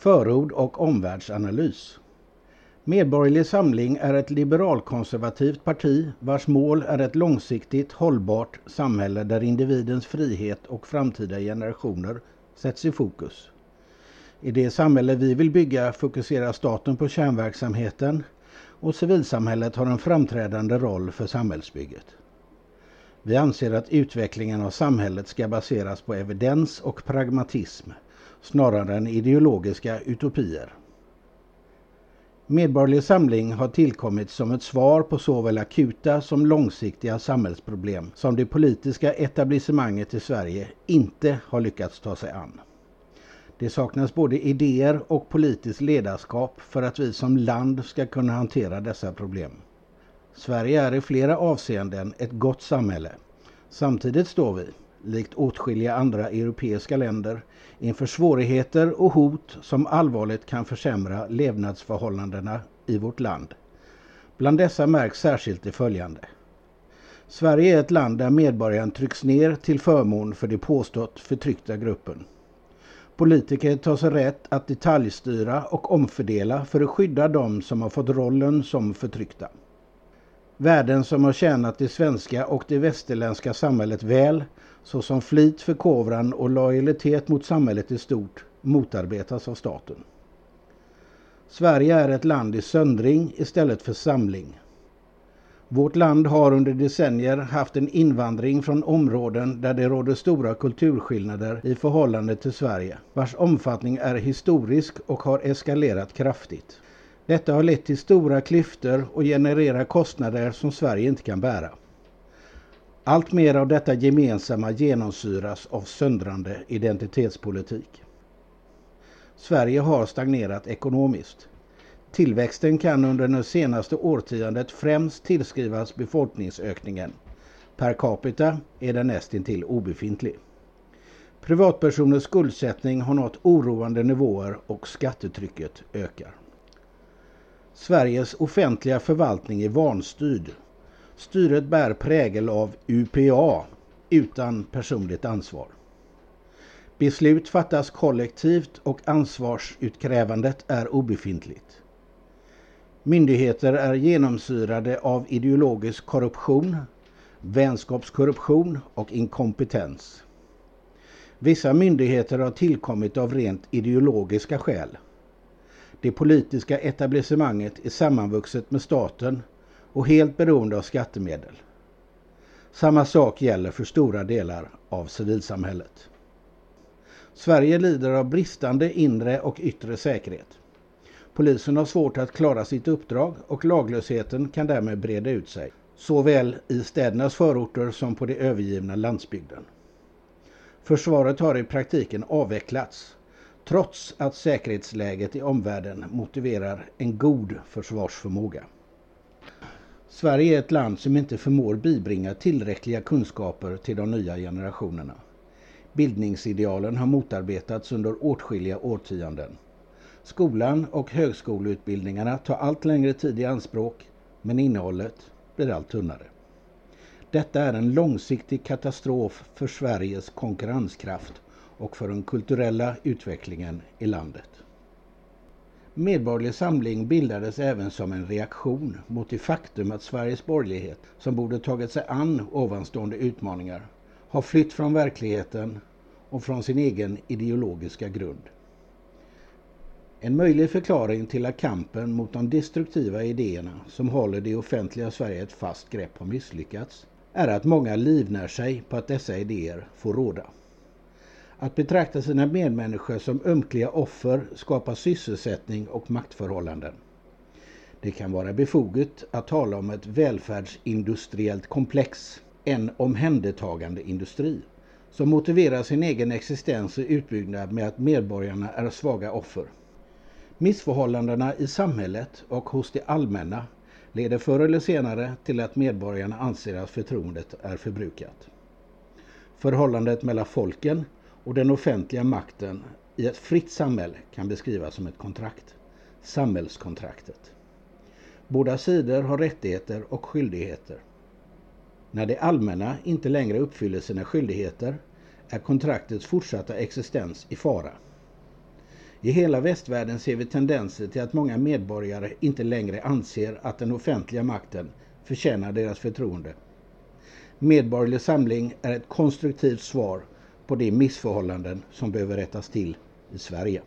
Förord och omvärldsanalys. Medborgerlig Samling är ett liberalkonservativt parti vars mål är ett långsiktigt hållbart samhälle där individens frihet och framtida generationer sätts i fokus. I det samhälle vi vill bygga fokuserar staten på kärnverksamheten och civilsamhället har en framträdande roll för samhällsbygget. Vi anser att utvecklingen av samhället ska baseras på evidens och pragmatism snarare än ideologiska utopier. Medborgerlig Samling har tillkommit som ett svar på såväl akuta som långsiktiga samhällsproblem som det politiska etablissemanget i Sverige inte har lyckats ta sig an. Det saknas både idéer och politiskt ledarskap för att vi som land ska kunna hantera dessa problem. Sverige är i flera avseenden ett gott samhälle. Samtidigt står vi, likt åtskilliga andra europeiska länder, inför svårigheter och hot som allvarligt kan försämra levnadsförhållandena i vårt land. Bland dessa märks särskilt det följande. Sverige är ett land där medborgaren trycks ner till förmån för det påstått förtryckta gruppen. Politiker tar sig rätt att detaljstyra och omfördela för att skydda dem som har fått rollen som förtryckta. Värden som har tjänat det svenska och det västerländska samhället väl, såsom flit, förkovran och lojalitet mot samhället i stort, motarbetas av staten. Sverige är ett land i söndring istället för samling. Vårt land har under decennier haft en invandring från områden där det råder stora kulturskillnader i förhållande till Sverige, vars omfattning är historisk och har eskalerat kraftigt. Detta har lett till stora klyftor och genererar kostnader som Sverige inte kan bära. Allt mer av detta gemensamma genomsyras av söndrande identitetspolitik. Sverige har stagnerat ekonomiskt. Tillväxten kan under det senaste årtiondet främst tillskrivas befolkningsökningen. Per capita är den nästintill obefintlig. Privatpersoners skuldsättning har nått oroande nivåer och skattetrycket ökar. Sveriges offentliga förvaltning är vanstyrd. Styret bär prägel av UPA, utan personligt ansvar. Beslut fattas kollektivt och ansvarsutkrävandet är obefintligt. Myndigheter är genomsyrade av ideologisk korruption, vänskapskorruption och inkompetens. Vissa myndigheter har tillkommit av rent ideologiska skäl. Det politiska etablissemanget är sammanvuxet med staten och helt beroende av skattemedel. Samma sak gäller för stora delar av civilsamhället. Sverige lider av bristande inre och yttre säkerhet. Polisen har svårt att klara sitt uppdrag och laglösheten kan därmed breda ut sig, såväl i städernas förorter som på det övergivna landsbygden. Försvaret har i praktiken avvecklats trots att säkerhetsläget i omvärlden motiverar en god försvarsförmåga. Sverige är ett land som inte förmår bibringa tillräckliga kunskaper till de nya generationerna. Bildningsidealen har motarbetats under åtskilliga årtionden. Skolan och högskoleutbildningarna tar allt längre tid i anspråk men innehållet blir allt tunnare. Detta är en långsiktig katastrof för Sveriges konkurrenskraft och för den kulturella utvecklingen i landet. Medborgerlig Samling bildades även som en reaktion mot det faktum att Sveriges borgerlighet, som borde tagit sig an ovanstående utmaningar, har flytt från verkligheten och från sin egen ideologiska grund. En möjlig förklaring till att kampen mot de destruktiva idéerna som håller det offentliga Sverige ett fast grepp har misslyckats är att många livnär sig på att dessa idéer får råda. Att betrakta sina medmänniskor som ömkliga offer skapar sysselsättning och maktförhållanden. Det kan vara befoget att tala om ett välfärdsindustriellt komplex, en omhändertagande industri, som motiverar sin egen existens och utbyggnad med att medborgarna är svaga offer. Missförhållandena i samhället och hos det allmänna leder förr eller senare till att medborgarna anser att förtroendet är förbrukat. Förhållandet mellan folken och den offentliga makten i ett fritt samhälle kan beskrivas som ett kontrakt. Samhällskontraktet. Båda sidor har rättigheter och skyldigheter. När det allmänna inte längre uppfyller sina skyldigheter är kontraktets fortsatta existens i fara. I hela västvärlden ser vi tendenser till att många medborgare inte längre anser att den offentliga makten förtjänar deras förtroende. Medborgerlig Samling är ett konstruktivt svar på de missförhållanden som behöver rättas till i Sverige.